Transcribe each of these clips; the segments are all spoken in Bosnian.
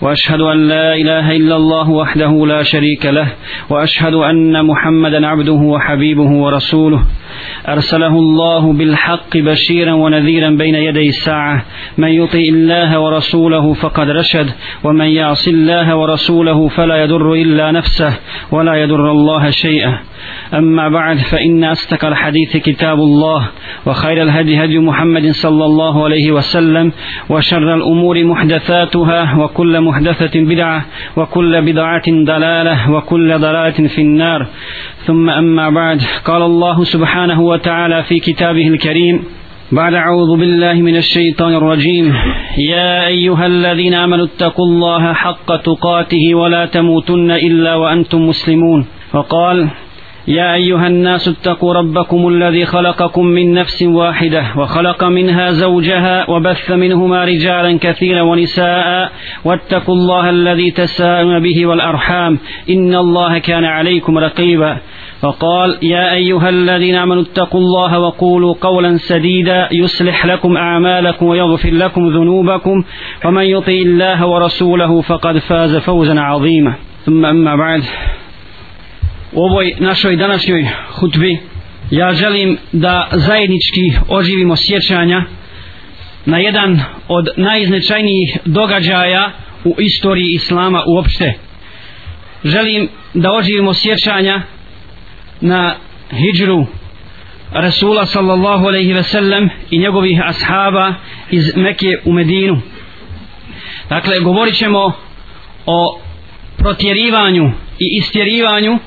وأشهد أن لا إله إلا الله وحده لا شريك له وأشهد أن محمدا عبده وحبيبه ورسوله. أرسله الله بالحق بشيرا ونذيرا بين يدي الساعة. من يطع الله ورسوله فقد رشد ومن يعص الله ورسوله فلا يضر إلا نفسه ولا يضر الله شيئا. أما بعد فإن أستقى الحديث كتاب الله وخير الهدي هدي محمد صلى الله عليه وسلم وشر الأمور محدثاتها وكل محدثة بدعة وكل بدعة ضلالة وكل ضلالة في النار. ثم أما بعد قال الله سبحانه وتعالى في كتابه الكريم بعد أعوذ بالله من الشيطان الرجيم. يا أيها الذين آمنوا اتقوا الله حق تقاته ولا تموتن إلا وأنتم مسلمون. وقال يا أيها الناس اتقوا ربكم الذي خلقكم من نفس واحدة وخلق منها زوجها وبث منهما رجالا كثيرا ونساء واتقوا الله الذي تساءلون به والأرحام إن الله كان عليكم رقيبا. وقال يا أيها الذين آمنوا اتقوا الله وقولوا قولا سديدا يصلح لكم أعمالكم ويغفر لكم ذنوبكم ومن يطع الله ورسوله فقد فاز فوزا عظيما. ثم أما بعد. U ovoj našoj današnjoj hutbi ja želim da zajednički oživimo sjećanja na jedan od najznačajnijih događaja u istoriji Islama uopšte. Želim da oživimo sjećanja na hijđru Rasula sallallahu alaihi ve sellem i njegovih ashaba iz Mekke u Medinu. Dakle, govorit ćemo o protjerivanju i istjerivanju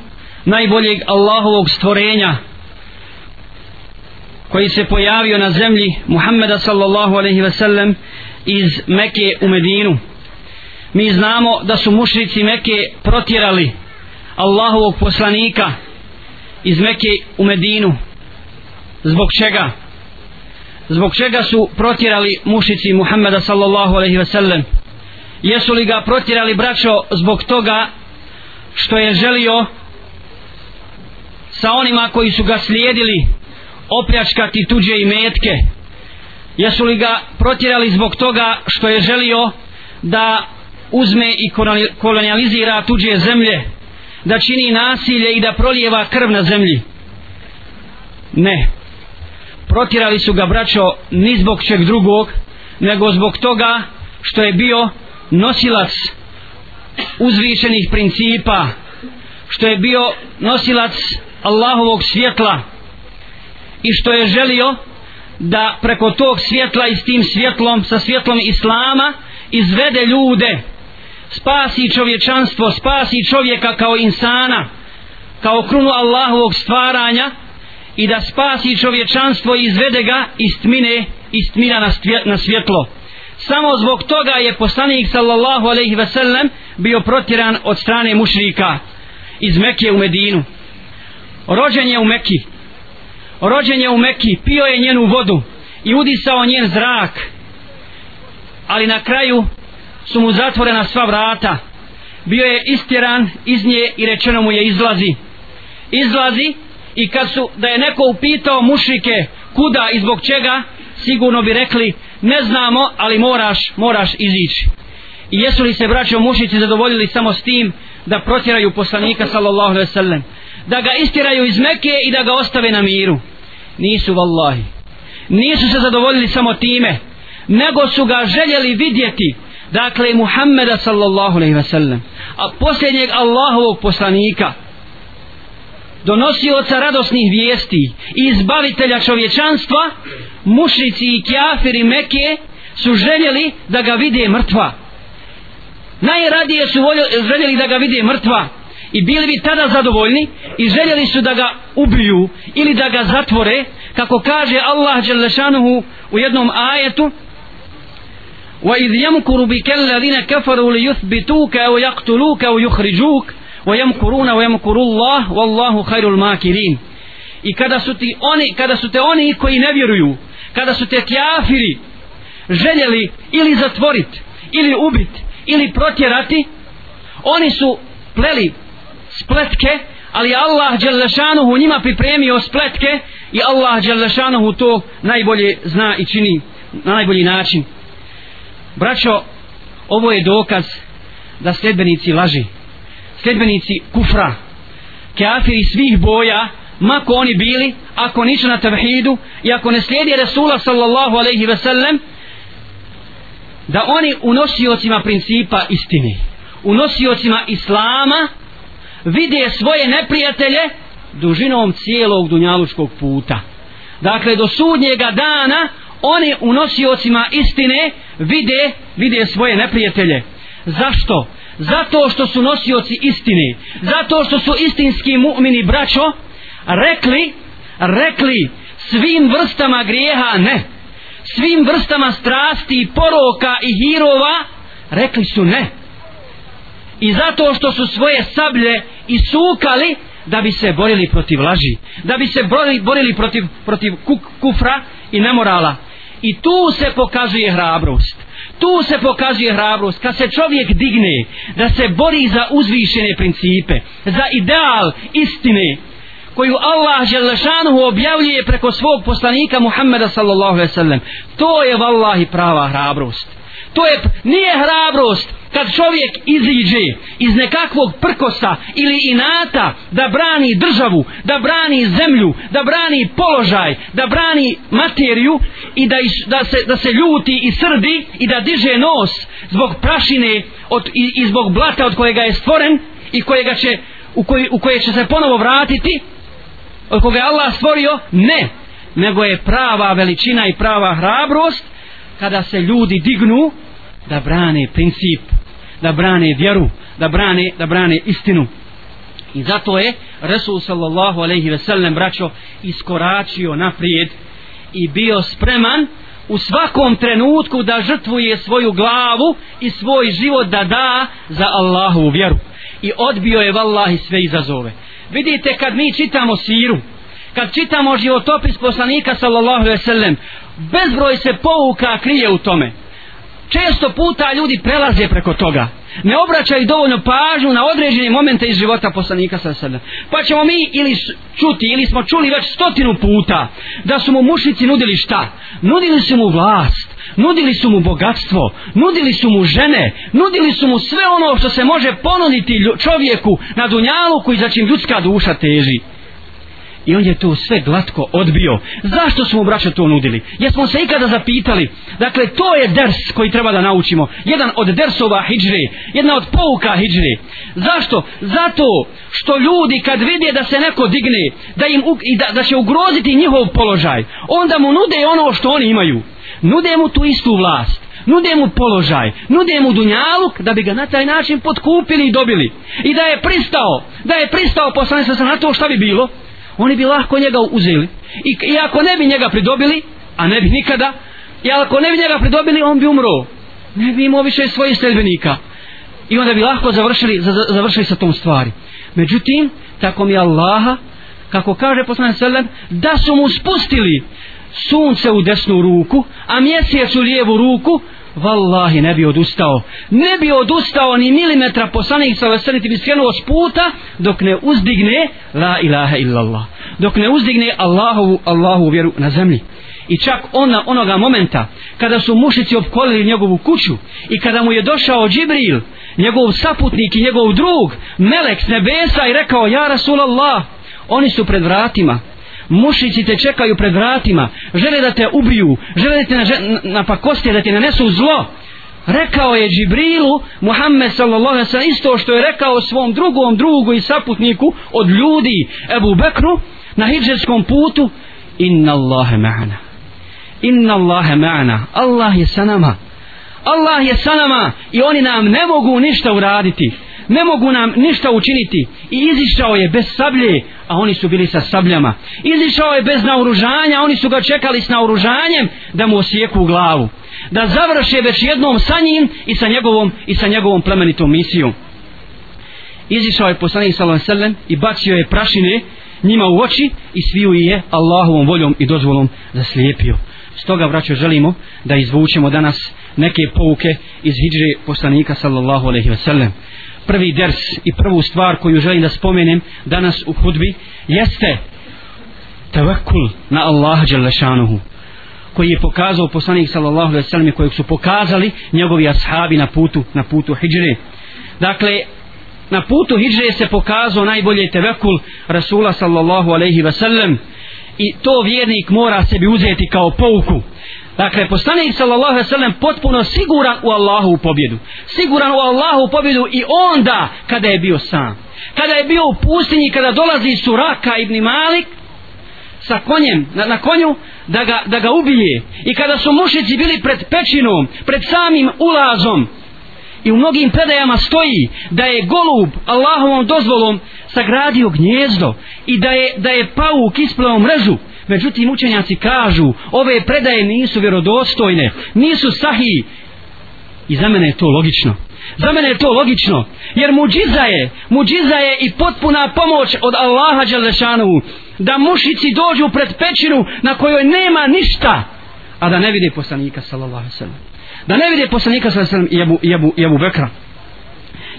najboljeg Allahovog stvorenja koji se pojavio na zemlji Muhammeda sallallahu alaihi ve sellem iz Mekke u Medinu. Mi znamo da su mušrici Mekke protjerali Allahovog poslanika iz Mekke u Medinu. Zbog čega? Zbog čega su protjerali mušici Muhammeda sallallahu alaihi ve sellem? Jesu li ga protjerali braćo zbog toga što je želio sa onima koji su ga slijedili opljačkati tuđe i metke jesu li ga protjerali zbog toga što je želio da uzme i kolonializira tuđe zemlje da čini nasilje i da prolijeva krv na zemlji? Ne. Protjerali su ga braćo ni zbog čeg drugog nego zbog toga što je bio nosilac uzvišenih principa što je bio nosilac Allahovog svjetla i što je želio da preko tog svjetla i s tim svjetlom sa svjetlom Islama izvede ljude spasi čovječanstvo spasi čovjeka kao insana kao krunu Allahovog stvaranja i da spasi čovječanstvo i izvede ga iz tmine iz tmina na, na svjetlo. Samo zbog toga je poslanik sallallahu alaihi ve sellem bio protiran od strane mušrika iz Mekke u Medinu rođen je u Meki rođen je u Meki pio je njenu vodu i udisao njen zrak. Ali na kraju su mu zatvorena sva vrata. Bio je istjeran iz nje i rečeno mu je izlazi. Izlazi i kad su da je neko upitao mušike kuda i zbog čega sigurno bi rekli ne znamo ali moraš moraš izići. I jesu li se braćo mušici zadovoljili samo s tim da protjeraju poslanika sallallahu alejhi ve sellem? Da ga istiraju iz Mekke i da ga ostave na miru. Nisu vallahi. Nisu se zadovoljili samo time nego su ga željeli vidjeti dakle Muhammeda sallallahu alaihi wasallam a posljednjeg Allahovog poslanika donosioca radosnih vijesti i izbavitelja čovječanstva mušnici i kjafiri Mekke su željeli da ga vide mrtva. Najradije su voljeli, željeli da ga vide mrtva i bili bi tada zadovoljni i željeli su da ga ubiju ili da ga zatvore kako kaže Allah Đelešanuhu u jednom ajetu وَإِذْ يَمْكُرُ بِكَ الَّذِينَ كَفَرُوا لِيُثْبِتُوكَ أَوْ يَقْتُلُوكَ أَوْ يُخْرِجُوكَ وَيَمْكُرُونَ وَيَمْكُرُ اللَّهُ وَاللَّهُ خَيْرُ الْمَاكِرِينَ I kada su, ti oni, kada su te oni koji ne vjeruju, kada su te kjafiri željeli ili zatvoriti, ili ubiti, ili protjerati, oni su pleli spletke ali Allah Đelešanuhu njima pripremio spletke i Allah Đelešanuhu to najbolje zna i čini na najbolji način. Braćo ovo je dokaz da sljedbenici laži sljedbenici kufra kafiri svih boja mako oni bili ako nisu na tevhidu i ako ne slijedi Resula sallallahu alaihi ve sellem da oni u nosiocima principa istine u nosiocima islama vide svoje neprijatelje dužinom cijelog dunjalučkog puta. Dakle do sudnjega dana oni u nosiocima istine vide, vide svoje neprijatelje. Zašto? zato što su nosioci istine. Zato što su istinski mu'mini braćo rekli rekli svim vrstama grijeha ne. Svim vrstama strasti poroka i hirova rekli su ne i zato što su svoje sablje isukali da bi se borili protiv laži da bi se borili, borili protiv, protiv kufra i nemorala. I tu se pokazuje hrabrost. Tu se pokazuje hrabrost. Kad se čovjek digne da se bori za uzvišene principe za ideal istine koju Allah Želešanuhu objavljuje preko svog poslanika Muhammeda sallallahu alaihi sallam to je vallahi prava hrabrost. To je, nije hrabrost kad čovjek iziđe iz nekakvog prkosa ili inata da brani državu, da brani zemlju, da brani položaj, da brani materiju i da, iš, da, se, da se ljuti i srdi i da diže nos zbog prašine od, i, i zbog blata od kojega je stvoren i kojega će, u, koji, u koje će se ponovo vratiti od koga je Allah stvorio? Ne. Nego je prava veličina i prava hrabrost kada se ljudi dignu da brane princip da brane vjeru da brane, da brane istinu. I zato je Resul sallallahu alaihi ve sellem braćo iskoračio naprijed i bio spreman u svakom trenutku da žrtvuje svoju glavu i svoj život da da za Allahu vjeru. I odbio je vallahi sve izazove. Vidite kad mi čitamo siru kad čitamo životopis poslanika sallallahu alaihi ve sellem bezbroj se pouka krije u tome često puta ljudi prelaze preko toga. Ne obraćaju dovoljno pažnju na određene momente iz života poslanika sa sebe. Pa ćemo mi ili čuti ili smo čuli već stotinu puta da su mu mušnici nudili šta? Nudili su mu vlast nudili su mu bogatstvo nudili su mu žene nudili su mu sve ono što se može ponuditi čovjeku na dunjalu koji za čim ljudska duša teži i on je to sve glatko odbio zašto smo braća to nudili jesmo se ikada zapitali dakle to je ders koji treba da naučimo jedan od dersova hijri, jedna od pouka hijri. zašto zato što ljudi kad vide da se neko digne da im i da, da će ugroziti njihov položaj onda mu nude ono što oni imaju nude mu tu istu vlast nude mu položaj, nude mu dunjaluk da bi ga na taj način potkupili i dobili. I da je pristao, da je pristao poslanica na to šta bi bilo? Oni bi lahko njega uzeli. I, i ako ne bi njega pridobili a ne bi nikada i ako ne bi njega pridobili on bi umro. Ne bi imao više svojih sledbenika i onda bi lahko završili, završili sa tom stvari. Međutim tako mi Allaha kako kaže poslan Selem da su mu spustili sunce u desnu ruku a mjesec u lijevu ruku vallahi ne bi odustao. Ne bi odustao ni milimetra poslanik sa veseliti bi skrenuo s puta dok ne uzdigne la ilaha illallah. Dok ne uzdigne Allahu, Allahu vjeru na zemlji. I čak ona onoga momenta kada su mušici opkolili njegovu kuću i kada mu je došao Džibril njegov saputnik i njegov drug melek s nebesa i rekao ja Rasulallah oni su pred vratima mušici te čekaju pred vratima žele da te ubiju žele da te napakoste da ti nanesu zlo. Rekao je Džibrilu Muhammed sallallahu alaihi sallam isto što je rekao svom drugom drugu i saputniku od ljudi Ebu Bekru na hijđerskom putu inna Allahe ma'ana. Inna Allahe ma'ana. Allah je sa nama. Allah je sa nama. I oni nam ne mogu ništa uraditi ne mogu nam ništa učiniti. I izišao je bez sablje a oni su bili sa sabljama. Izišao je bez naoružanja oni su ga čekali s naoružanjem da mu osijeku glavu. Da završe već jednom sa njim i sa njegovom i sa njegovom plemenitom misijom. Izišao je poslanik sallallahu alejhi ve i bacio je prašine njima u oči i sviju je Allahovom voljom i dozvolom zaslijepio. Stoga braćo želimo da izvučemo danas neke pouke iz hidžre poslanika sallallahu alejhi ve sellem prvi ders i prvu stvar koju želim da spomenem danas u hudbi jeste tevakul na Allaha Đalešanuhu koji je pokazao poslanik sallallahu alejhi ve sellem kojeg su pokazali njegovi ashabi na putu na putu hidžre dakle na putu hidžre se pokazao najbolje tevekul Rasula sallallahu alejhi ve sellem i to vjernik mora sebi uzeti kao pouku. Dakle, poslanik sallallahu alejhi ve sellem potpuno siguran u Allahu u pobjedu. Siguran u Allahu u pobjedu i onda kada je bio sam. Kada je bio u pustinji, kada dolazi Suraka ibn Malik sa konjem, na, na konju, da ga, da ga ubije. I kada su mušici bili pred pećinom, pred samim ulazom, i u mnogim predajama stoji da je golub Allahovom dozvolom sagradio gnjezdo i da je, da je pauk ispleo mrežu međutim učenjaci kažu ove predaje nisu vjerodostojne nisu sahi. I za mene je to logično. Za mene je to logično jer muđiza je muđiza je i potpuna pomoć od Allaha Đalešanu da mušici dođu pred pećinu na kojoj nema ništa a da ne vide poslanika sallallahu sallam. Da ne vide poslanika sallallahu sallam i Abu, i Abu, i Abu Bekra.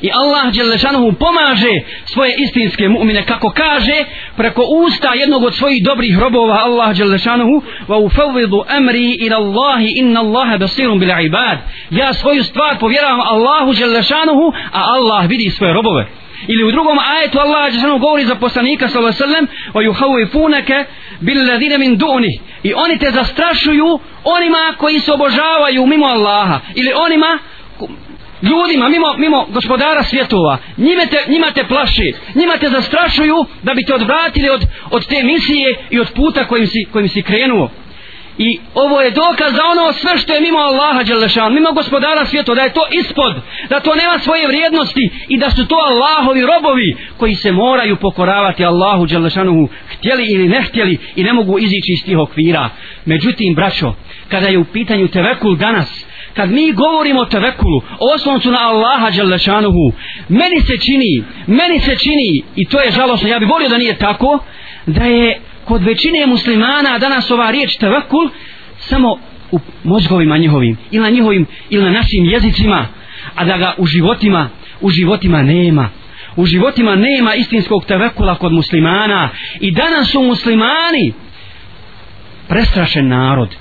I Allah Đelešanuhu pomaže svoje istinske mu'mine kako kaže preko usta jednog od svojih dobrih robova Allah Đelešanuhu wa ufawvidu amri ila Allahi inna Allaha basirun bil ibad. Ja svoju stvar povjeravam Allahu Đelešanuhu a Allah vidi svoje robove. Ili u drugom ajetu Allah Đelešanuhu govori za poslanika sallallahu sallam wa yuhawifunake bil ladine min du'ni i oni te zastrašuju onima koji se obožavaju mimo Allaha. Ili onima ljudima, mimo, mimo gospodara svjetova, njime te, njima te plaši, njima te zastrašuju da bi te odvratili od, od te misije i od puta kojim si, kojim si krenuo. I ovo je dokaz za ono sve što je mimo Allaha Đelešan, mimo gospodara svjetova, da je to ispod, da to nema svoje vrijednosti i da su to Allahovi robovi koji se moraju pokoravati Allahu Đelešanu, htjeli ili ne htjeli i ne mogu izići iz tih okvira. Međutim, braćo, kada je u pitanju tevekul danas, kad mi govorimo o tevekulu, osloncu na Allaha Đalešanuhu, meni se čini, meni se čini, i to je žalosno, ja bih volio da nije tako, da je kod većine muslimana danas ova riječ tevekul samo u mozgovima njihovim, ili na njihovim, ili na našim jezicima, a da ga u životima, u životima nema. U životima nema istinskog tevekula kod muslimana i danas su muslimani prestrašen narod,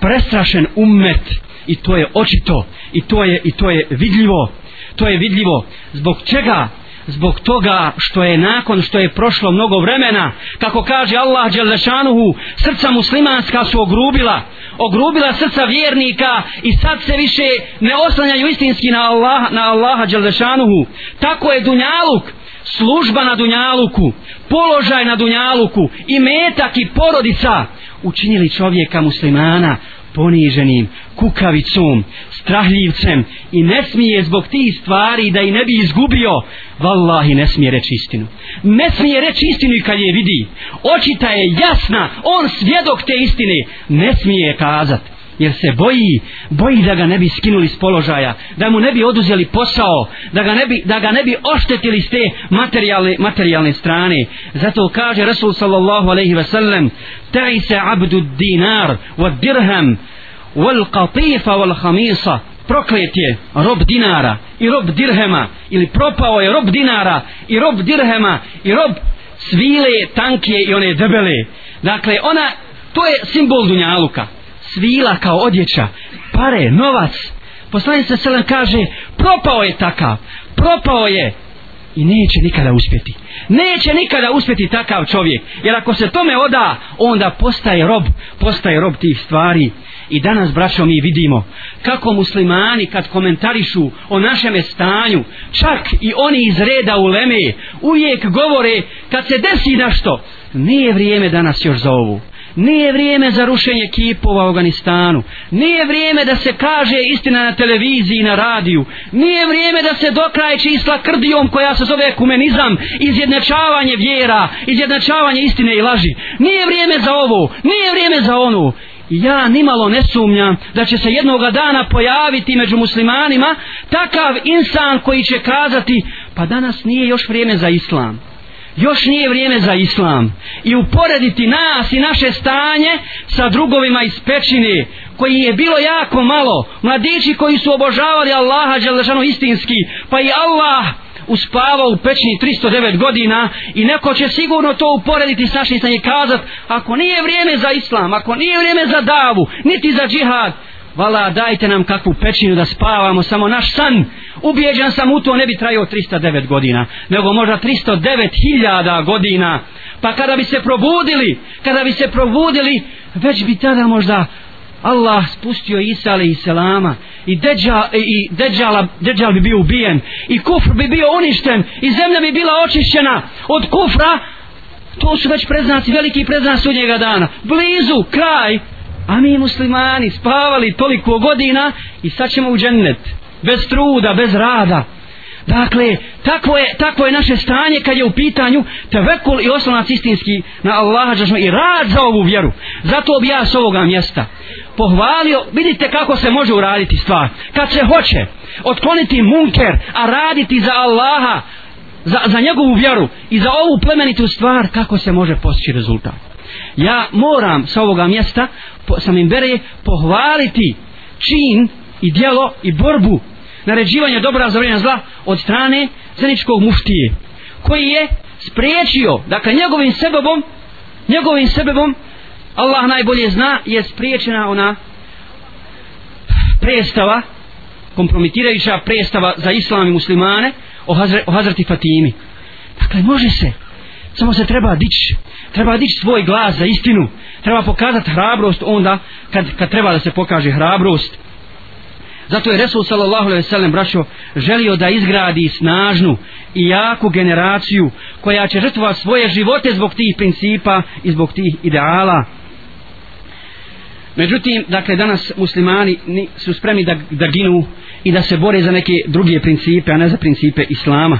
prestrašen ummet, i to je očito. I to je i to je vidljivo. To je vidljivo. Zbog čega? Zbog toga što je nakon što je prošlo mnogo vremena kako kaže Allah Đelešanuhu srca muslimanska su ogrubila. Ogrubila srca vjernika i sad se više ne oslanjaju istinski na, Allah, na Allaha Đelešanuhu tako je Dunjaluk služba na Dunjaluku položaj na Dunjaluku i metak i porodica učinili čovjeka muslimana poniženim, kukavicom, strahljivcem i ne smije zbog tih stvari da i ne bi izgubio, vallahi ne smije reći istinu. Ne smije reći istinu i kad je vidi. Očita je jasna, on svjedok te istine, ne smije kazati jer se boji, boji da ga ne bi skinuli s položaja, da mu ne bi oduzeli posao, da ga ne bi, da ga ne bi oštetili s te materijalne, materijalne strane. Zato kaže Rasul sallallahu alaihi ve sellem, taj se abdu dinar, wa dirham, wal qatifa wal khamisa, proklet je rob dinara i rob dirhema, ili propao je rob dinara i rob dirhema i rob svile tanke i one debele. Dakle, ona, to je simbol dunjaluka svila kao odjeća, pare, novac. Poslanica Selam kaže, propao je takav, propao je i neće nikada uspjeti. Neće nikada uspjeti takav čovjek, jer ako se tome oda, onda postaje rob, postaje rob tih stvari. I danas, braćo, mi vidimo kako muslimani kad komentarišu o našem stanju, čak i oni iz reda u Leme, uvijek govore kad se desi našto, nije vrijeme danas još za ovu. Nije vrijeme za rušenje kipova u Afganistanu. Nije vrijeme da se kaže istina na televiziji i na radiju. Nije vrijeme da se dokraje isla krdijom koja se zove kumenizam, izjednačavanje vjera, izjednačavanje istine i laži. Nije vrijeme za ovo, nije vrijeme za onu. Ja nimalo ne sumnjam da će se jednoga dana pojaviti među muslimanima takav insan koji će kazati pa danas nije još vrijeme za islam. Još nije vrijeme za islam. I uporediti nas i naše stanje sa drugovima iz pećine koji je bilo jako malo mladići koji su obožavali Allaha Đelešanu istinski pa i Allah uspavao u pećini 309 godina i neko će sigurno to uporediti s našim stanjem kazat ako nije vrijeme za islam, ako nije vrijeme za davu, niti za džihad, vala dajte nam kakvu pećinu da spavamo, samo naš san, ubijeđan sam u to ne bi trajao 309 godina, nego možda 309.000 godina, pa kada bi se probudili, kada bi se probudili, već bi tada možda Allah spustio Isa ali i Selama i Deđal, i Deđala, Deđal bi bio ubijen i kufr bi bio uništen i zemlja bi bila očišćena od kufra. To su već preznaci veliki preznaci sudnjega dana. Blizu, kraj. A mi muslimani spavali toliko godina i sad ćemo u džennet. Bez truda, bez rada. Dakle, takvo je, takvo je naše stanje kad je u pitanju tevekul i oslonac istinski na Allaha džašma i rad za ovu vjeru. Zato bi ja s ovoga mjesta pohvalio, vidite kako se može uraditi stvar. Kad se hoće otkloniti munker, a raditi za Allaha, za, za njegovu vjeru i za ovu plemenitu stvar, kako se može postići rezultat. Ja moram sa ovoga mjesta, po, sam im bere, pohvaliti čin i dijelo i borbu naređivanja dobra za vrijeme zla od strane zeničkog muftije koji je spriječio dakle njegovim sebebom njegovim sebebom Allah najbolje zna je spriječena ona prestava kompromitirajuća prestava za islam i muslimane o, Hazre, o Hazreti Fatimi. Dakle može se samo se treba dići treba dići svoj glas za istinu treba pokazati hrabrost onda kad, kad treba da se pokaže hrabrost. Zato je Resul sallallahu alejhi ve sellem braćo želio da izgradi snažnu i jaku generaciju koja će žrtvovati svoje živote zbog tih principa i zbog tih ideala. Međutim, dakle, danas muslimani su spremni da, da ginu i da se bore za neke druge principe, a ne za principe Islama.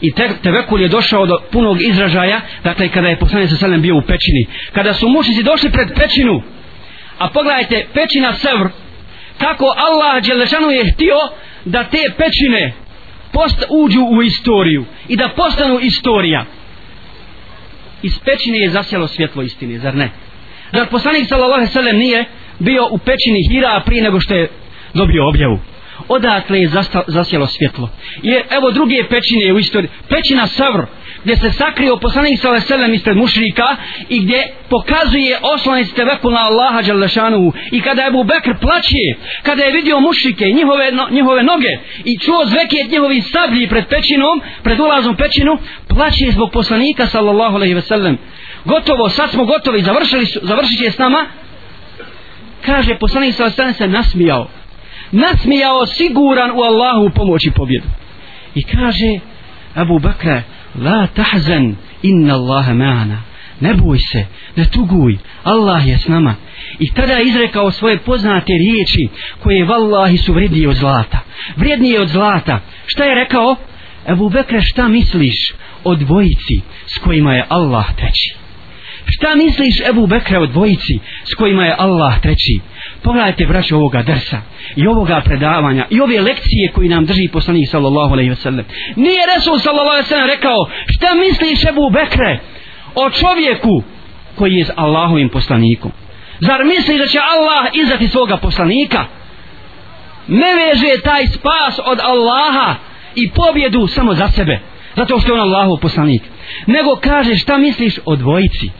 I te, tevekul je došao do punog izražaja, dakle, kada je poslanik sa selem bio u pećini. Kada su mušnici došli pred pećinu, a pogledajte, pećina Sevr, kako Allah Đelešanu je htio da te pećine post, uđu u istoriju i da postanu istorija iz pećine je zasjelo svjetlo istine, zar ne? Zar poslanik sallallahu sallam nije bio u pećini Hira prije nego što je dobio objavu? Odatle je zasjelo svjetlo? I evo druge pećine u istoriji. Pećina Savr, gdje se sakrio poslanik sa veselem ispred mušrika i gdje pokazuje oslanic tevekul na Allaha Đalešanu i kada je Abu Bekr plaće kada je vidio mušrike i njihove, no, njihove noge i čuo zveket njihovih sablji pred pećinom pred ulazom pećinu plaće zbog poslanika sallallahu alaihi veselem gotovo, sad smo gotovi završili su, završit će s nama. Kaže poslanik sa veselem se nasmijao. Nasmijao siguran u Allahu pomoći pobjedu. I kaže Abu Bakr La tahzan inna Allaha ma'ana. Ne boj se, ne tuguj, Allah je s nama. I tada je izrekao svoje poznate riječi koje vallahi su vrednije od zlata. Vrednije od zlata. Šta je rekao? Ebu Bekre, šta misliš o dvojici s kojima je Allah treći? Šta misliš Ebu Bekre o dvojici s kojima je Allah treći? Pogledajte braću ovoga drsa i ovoga predavanja i ove lekcije koji nam drži poslanik sallallahu alejhi ve sellem. Nije Resul sallallahu alejhi ve sellem rekao: "Šta misliš Abu Bekre o čovjeku koji je Allahovim poslanikom?" Zar misliš da će Allah izdati svoga poslanika? Ne veže taj spas od Allaha i pobjedu samo za sebe, zato što je on Allahov poslanik. Nego kaže šta misliš o dvojici?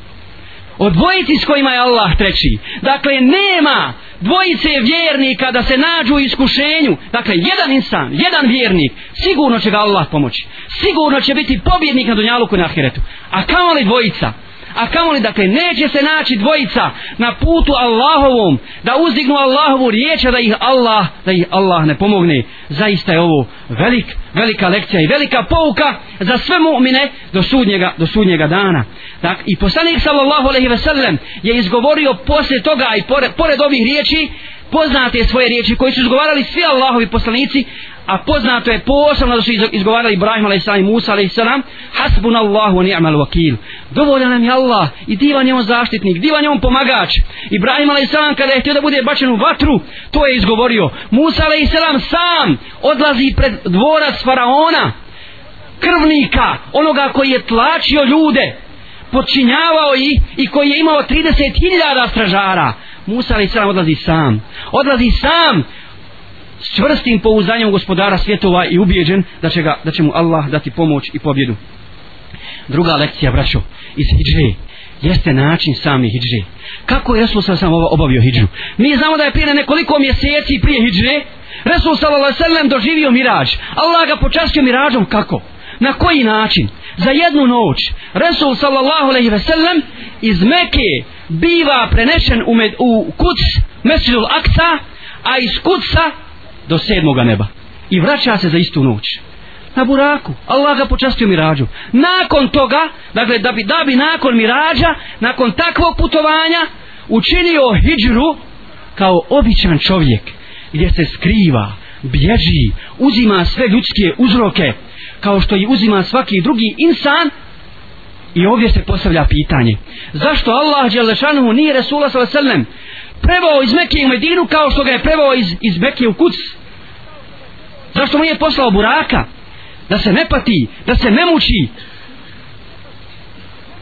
O dvojici s kojima je Allah treći. Dakle, nema dvojice vjernika da se nađu u iskušenju, dakle, jedan insan, jedan vjernik, sigurno će ga Allah pomoći. Sigurno će biti pobjednik na Dunjaluku i na Ahiretu. A kamo li dvojica? A kamo li, dakle, neće se naći dvojica na putu Allahovom, da uzdignu Allahovu riječ, da ih Allah, da ih Allah ne pomogne. Zaista je ovo velik, velika lekcija i velika pouka za sve mu'mine do sudnjega, do sudnjega dana. Dakle, i poslanik sallallahu alaihi ve sellem je izgovorio poslije toga i pored, pored ovih riječi, poznate svoje riječi koji su izgovarali svi Allahovi poslanici, a poznato je posebno da su izgovarali Ibrahim a.s. i Musa a.s. Hasbun Allahu wa ni'mal vakil Dovoljan nam je Allah i divan je on zaštitnik, divan je on pomagač. Ibrahim a.s. kada je htio da bude bačen u vatru, to je izgovorio. Musa a.s. sam odlazi pred dvorac faraona, krvnika, onoga koji je tlačio ljude, počinjavao ih i koji je imao 30.000 stražara. Musa a.s. odlazi sam. Odlazi sam s čvrstim pouzdanjem gospodara svjetova i ubijeđen da će, ga, da će mu Allah dati pomoć i pobjedu. Druga lekcija braćo iz hijđe jeste način sami hijđe kako je Resul sam obavio hijđu mi znamo da je prije nekoliko mjeseci prije hijđe Resul sallam doživio mirađ. Allah ga počastio mirađom. Kako? Na koji način? Za jednu noć. Resul sallallahu alejhi ve sellem iz Mekke biva prenešen u, med, u Kuc Mesdžidul Aksa a iz Kuca do sedmoga neba. I vraća se za istu noć. Na buraku. Allah ga počastio mirađu. Nakon toga dakle da bi, da bi nakon mirađa nakon takvog putovanja učinio hijđru kao običan čovjek gdje se skriva bježi uzima sve ljudske uzroke kao što i uzima svaki drugi insan i ovdje se postavlja pitanje zašto Allah Đelešanu nije Resula s.a.v. prevao iz Mekije u Medinu kao što ga je prevao iz, iz Mekije u Kuc zašto mu nije poslao buraka? Da se ne pati da se ne muči?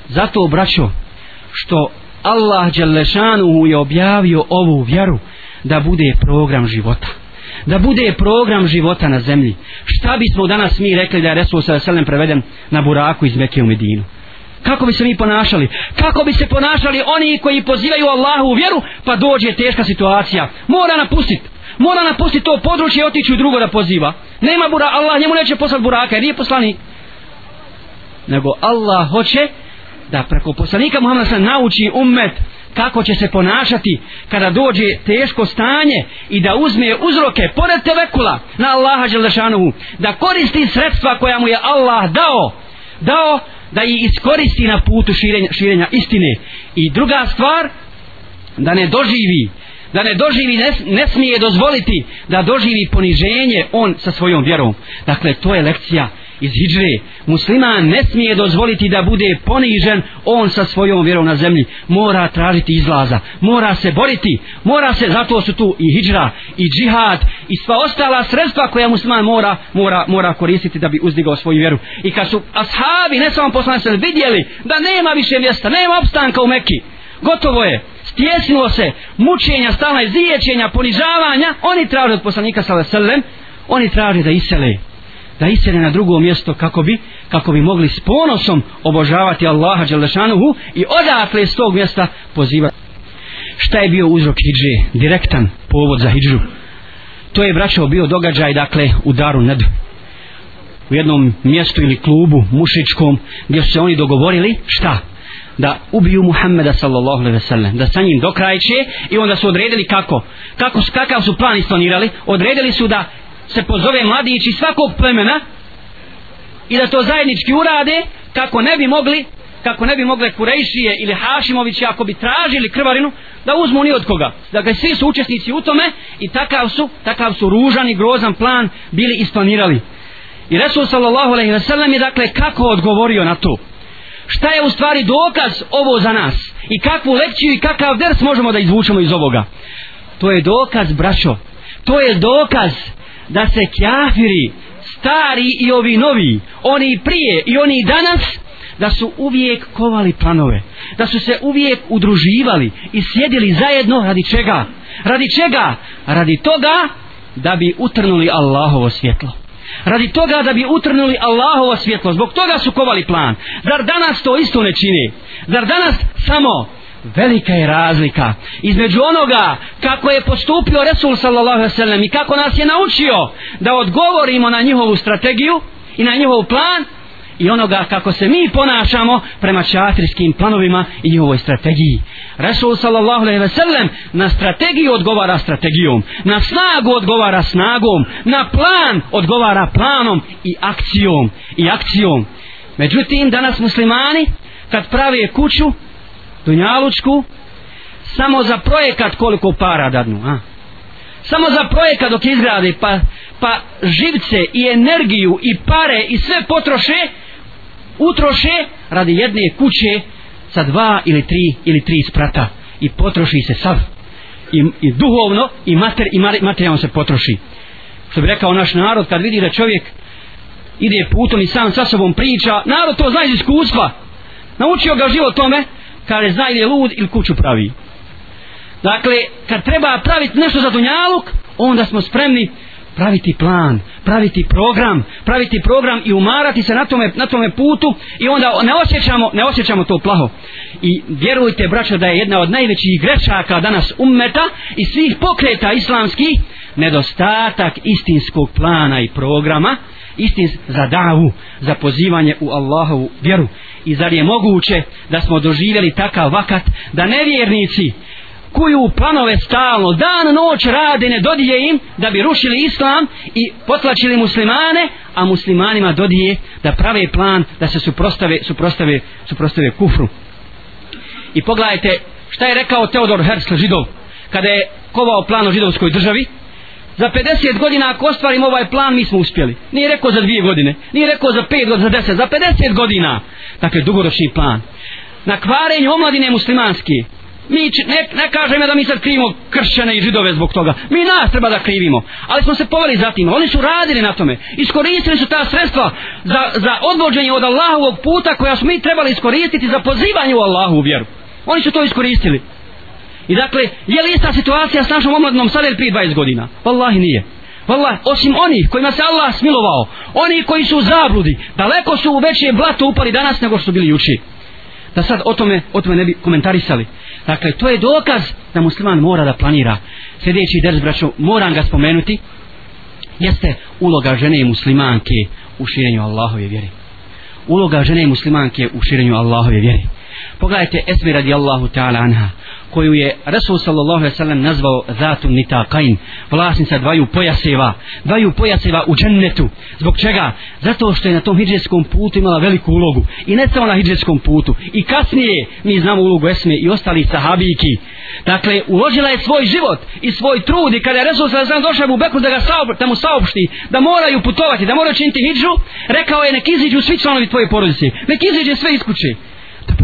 Zato obraćo što Allah Đelešanu je objavio ovu vjeru da bude program života. Da bude program života na zemlji. Šta bismo danas mi rekli da je Resul sa preveden na buraku iz Mekke u Medinu? Kako bi se mi ponašali? Kako bi se ponašali oni koji pozivaju Allahu u vjeru? Pa dođe teška situacija. Mora napustiti mora napustiti to područje i otići u drugo da poziva. Nema bura Allah njemu neće poslati buraka jer nije poslanik. Nego Allah hoće da preko poslanika Muhammed se nauči ummet kako će se ponašati kada dođe teško stanje i da uzme uzroke pored tevekula na Allaha Đelešanovu da koristi sredstva koja mu je Allah dao. Dao da ih iskoristi na putu širenja, širenja istine. I druga stvar da ne doživi da ne doživi ne, ne smije dozvoliti da doživi poniženje on sa svojom vjerom. Dakle to je lekcija iz hijđre musliman ne smije dozvoliti da bude ponižen on sa svojom vjerom na zemlji. Mora tražiti izlaza mora se boriti mora se zato su tu i hijđra i džihad i sva ostala sredstva koja musliman mora mora, mora koristiti da bi uzdigao svoju vjeru. I kad su ashabi ne samo poslanice, vidjeli da nema više mjesta nema opstanka u Mekki gotovo je. Stjesnilo se mučenja stalna izliječenja ponižavanja. Oni traže od poslanika sallallahu alejhi ve sellem oni traže da isele da isele na drugo mjesto kako bi kako bi mogli s ponosom obožavati Allaha Đelešanuhu i odakle s tog mjesta pozivati šta je bio uzrok hidže? Direktan povod za hidžu. To je braćo bio događaj dakle u Daru Ned. U jednom mjestu ili klubu mušičkom gdje su se oni dogovorili šta? Da ubiju Muhammeda sallallahu alejhi ve sellem da sa njim dokrajče i onda su odredili kako. Kako kakav su plan isplanirali odredili su da se pozove mladići svakog plemena i da to zajednički urade kako ne bi mogli kako ne bi mogle Kurejšije ili Hašimovići ako bi tražili krvarinu da uzmu ni od koga. Dakle svi su učesnici u tome i takav su takav su ružan i grozan plan bili isplanirali. I Resul sallallahu alejhi ve sellem je dakle kako odgovorio na to? Šta je u stvari dokaz ovo za nas? I kakvu lekciju i kakav ders možemo da izvučemo iz ovoga? To je dokaz braćo. To je dokaz da se kjafiri stari i ovi novi oni prije i oni danas da su uvijek kovali planove da su se uvijek udruživali i sjedili zajedno radi čega? Radi čega? Radi toga da bi utrnuli Allahovo svjetlo. Radi toga da bi utrnuli Allahovo svjetlo. Zbog toga su kovali plan. Zar danas to isto ne čini zar danas samo velika je razlika između onoga kako je postupio Resul sallallahu alejhi ve sellem i kako nas je naučio da odgovorimo na njihovu strategiju i na njihov plan i onoga kako se mi ponašamo prema čatrijskim planovima i njihovoj strategiji. Resul sallallahu alejhi ve sellem na strategiju odgovara strategijom, na snagu odgovara snagom, na plan odgovara planom i akcijom i akcijom. Međutim danas muslimani kad prave kuću dunjalučku samo za projekat koliko para dadnu, a? Samo za projekat dok izgrade pa pa živce i energiju i pare i sve potroše utroše radi jedne kuće sa dva ili tri ili tri sprata i potroši se sav. I, i duhovno i, mater, i materijalno se potroši. Što bi rekao naš narod kad vidi da čovjek ide putom i sam sa sobom priča narod to zna iz iskustva. Naučio ga život tome kaže zna ili je lud ili kuću pravi dakle kad treba praviti nešto za dunjaluk onda smo spremni praviti plan, praviti program, praviti program i umarati se na tome, na tome putu i onda ne osjećamo, ne osjećamo to plaho. I vjerujte, braćo, da je jedna od najvećih grešaka danas ummeta i svih pokreta islamskih nedostatak istinskog plana i programa, istin za davu, za pozivanje u Allahovu vjeru. I zar je moguće da smo doživjeli takav vakat da nevjernici kuju planove stalno, dan noć rade, ne dodije im da bi rušili islam i potlačili muslimane, a muslimanima dodije da prave plan da se suprostave, suprostave, suprostave kufru. I pogledajte šta je rekao Teodor Herzl židov kada je kovao plan o židovskoj državi, za 50 godina ako ostvarimo ovaj plan mi smo uspjeli. Nije rekao za dvije godine nije rekao za 5 godina, za 10 za 50 godina. Dakle dugoročni plan. Na kvarenju omladine muslimanske mi č, ne, ne ja da mi sad krivimo kršćane i židove zbog toga. Mi nas treba da krivimo ali smo se poveli za tim. Oni su radili na tome. Iskoristili su ta sredstva za, za odvođenje od Allahovog puta koja smo mi trebali iskoristiti za pozivanje u Allahovu vjeru. Oni su to iskoristili. I dakle, je li ista situacija s našom omladinom sada ili prije 20 godina? Wallahi nije. Wallahi, osim onih kojima se Allah smilovao, oni koji su u zabludi, daleko su u veće blato upali danas nego što su bili juči. Da sad o tome, o tome ne bi komentarisali. Dakle, to je dokaz da musliman mora da planira. Sljedeći ders, braćo, moram ga spomenuti, jeste uloga žene i muslimanke u širenju Allahove vjeri. Uloga žene i muslimanke u širenju Allahove vjeri. Pogledajte Esmi radijallahu ta'ala anha koju je Resul sallallahu alejhi ve sellem nazvao Zatun Nitaqain, vlasnica dvaju pojaseva, dvaju pojaseva u džennetu. Zbog čega? Zato što je na tom hijđetskom putu imala veliku ulogu. I ne samo na hijđetskom putu. I kasnije mi znamo ulogu Esme i ostali sahabiki. Dakle, uložila je svoj život i svoj trud i kada je Resul sallallahu alaihi došao u Beku da, ga saob, da mu saopšti da moraju putovati, da moraju činiti hidžu, rekao je nek iziđu svi članovi tvoje porodice. Nek iziđe sve iz kuće.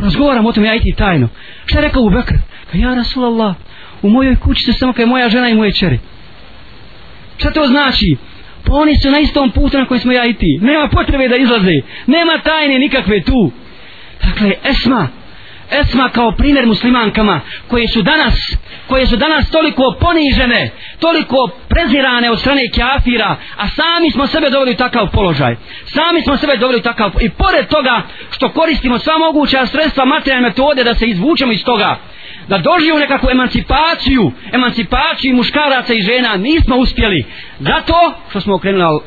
Da o tom ja i tajno. Šta je rekao u Bekr? Ka pa ja Rasulallah, u mojoj kući se samo kaj moja žena i moje čeri. Šta to znači? Pa oni su na istom putu na kojem smo ja i ti. Nema potrebe da izlaze. Nema tajne nikakve tu. Dakle, Esma, Esma kao primjer muslimankama koje su danas koje su danas toliko ponižene toliko prezirane od strane kafira a sami smo sebe doveli u takav položaj. Sami smo sebe doveli u takav i pored toga što koristimo sva moguća sredstva materijalne metode da se izvučemo iz toga da doživimo nekakvu emancipaciju, emancipaciju muškaraca i žena, nismo uspjeli. Zato što smo okrenuli uh,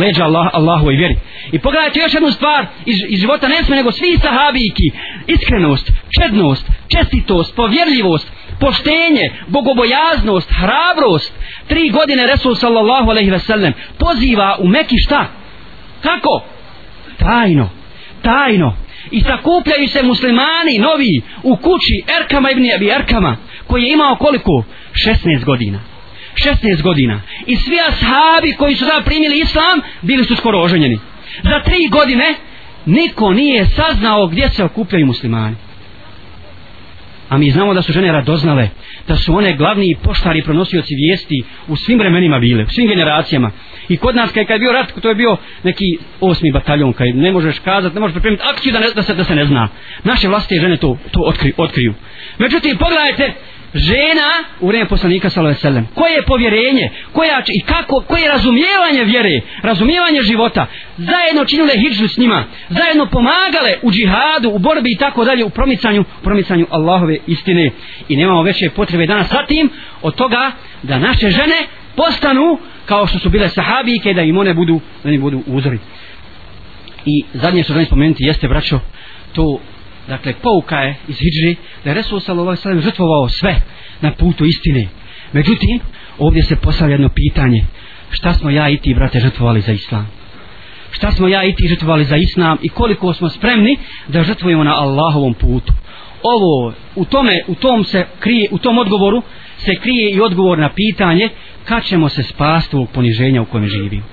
leđa Allah, Allahu i vjeri. I pogledajte još jednu stvar iz, iz života ne sme nego svi sahabijki. Iskrenost, čednost, čestitost, povjerljivost, poštenje, bogobojaznost, hrabrost. Tri godine Resul sallallahu alaihi ve sellem poziva u Meki šta? Kako? Tajno. Tajno i sakupljaju se muslimani novi u kući Erkama ibn Abi Erkama koji je imao koliko? 16 godina. 16 godina. I svi ashabi koji su da primili islam bili su skoro oženjeni. Za tri godine niko nije saznao gdje se okupljaju muslimani. A mi znamo da su žene radoznale da su one glavni poštari pronosioci vijesti u svim vremenima bile u svim generacijama i kod nas kad je bio rat to je bio neki osmi bataljon kad ne možeš kazati ne možeš pripremiti akciju da, ne, da, se, da se ne zna. Naše vlastite žene to, to otkri, otkriju. Međutim pogledajte žena u vrijeme poslanika sallallahu alejhi ve sellem koje je povjerenje koja i kako koje je razumijevanje vjere razumijevanje života zajedno činile hidžu s njima zajedno pomagale u džihadu u borbi i tako dalje u promicanju promicanju Allahove istine. I nemamo veće potrebe danas za tim od toga da naše žene postanu kao što su bile sahabijke da im one budu da im budu uzori. I zadnje što želim spomenuti jeste braćo to dakle pouka je iz hijđri da je Resul sallallahu alaihi žrtvovao sve na putu istine. Međutim ovdje se postavlja jedno pitanje. Šta smo ja i ti brate žrtvovali za islam? Šta smo ja i ti žrtvovali za islam i koliko smo spremni da žrtvujemo na Allahovom putu? Ovo u tome u tom se krije u tom odgovoru se krije i odgovor na pitanje kad ćemo se spasti ovog poniženja u kojem živimo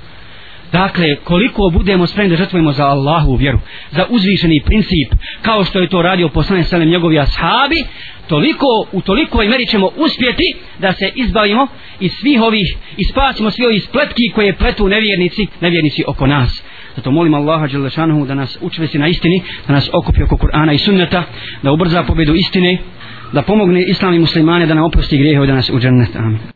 Dakle, koliko budemo spremni da žrtvujemo za Allahu vjeru, za uzvišeni princip, kao što je to radio poslanik selem njegovi ashabi, toliko, u toliko i meri ćemo uspjeti da se izbavimo iz svih ovih, i spasimo svi ovih spletki koje pletu nevjernici, nevjernici oko nas. Zato molim Allaha Đelešanuhu da nas učvesi na istini, da nas okupi oko Kur'ana i sunneta, da ubrza pobjedu istine, da pomogne islami muslimane da nam oprosti grijehe da nas u džennet. Amin.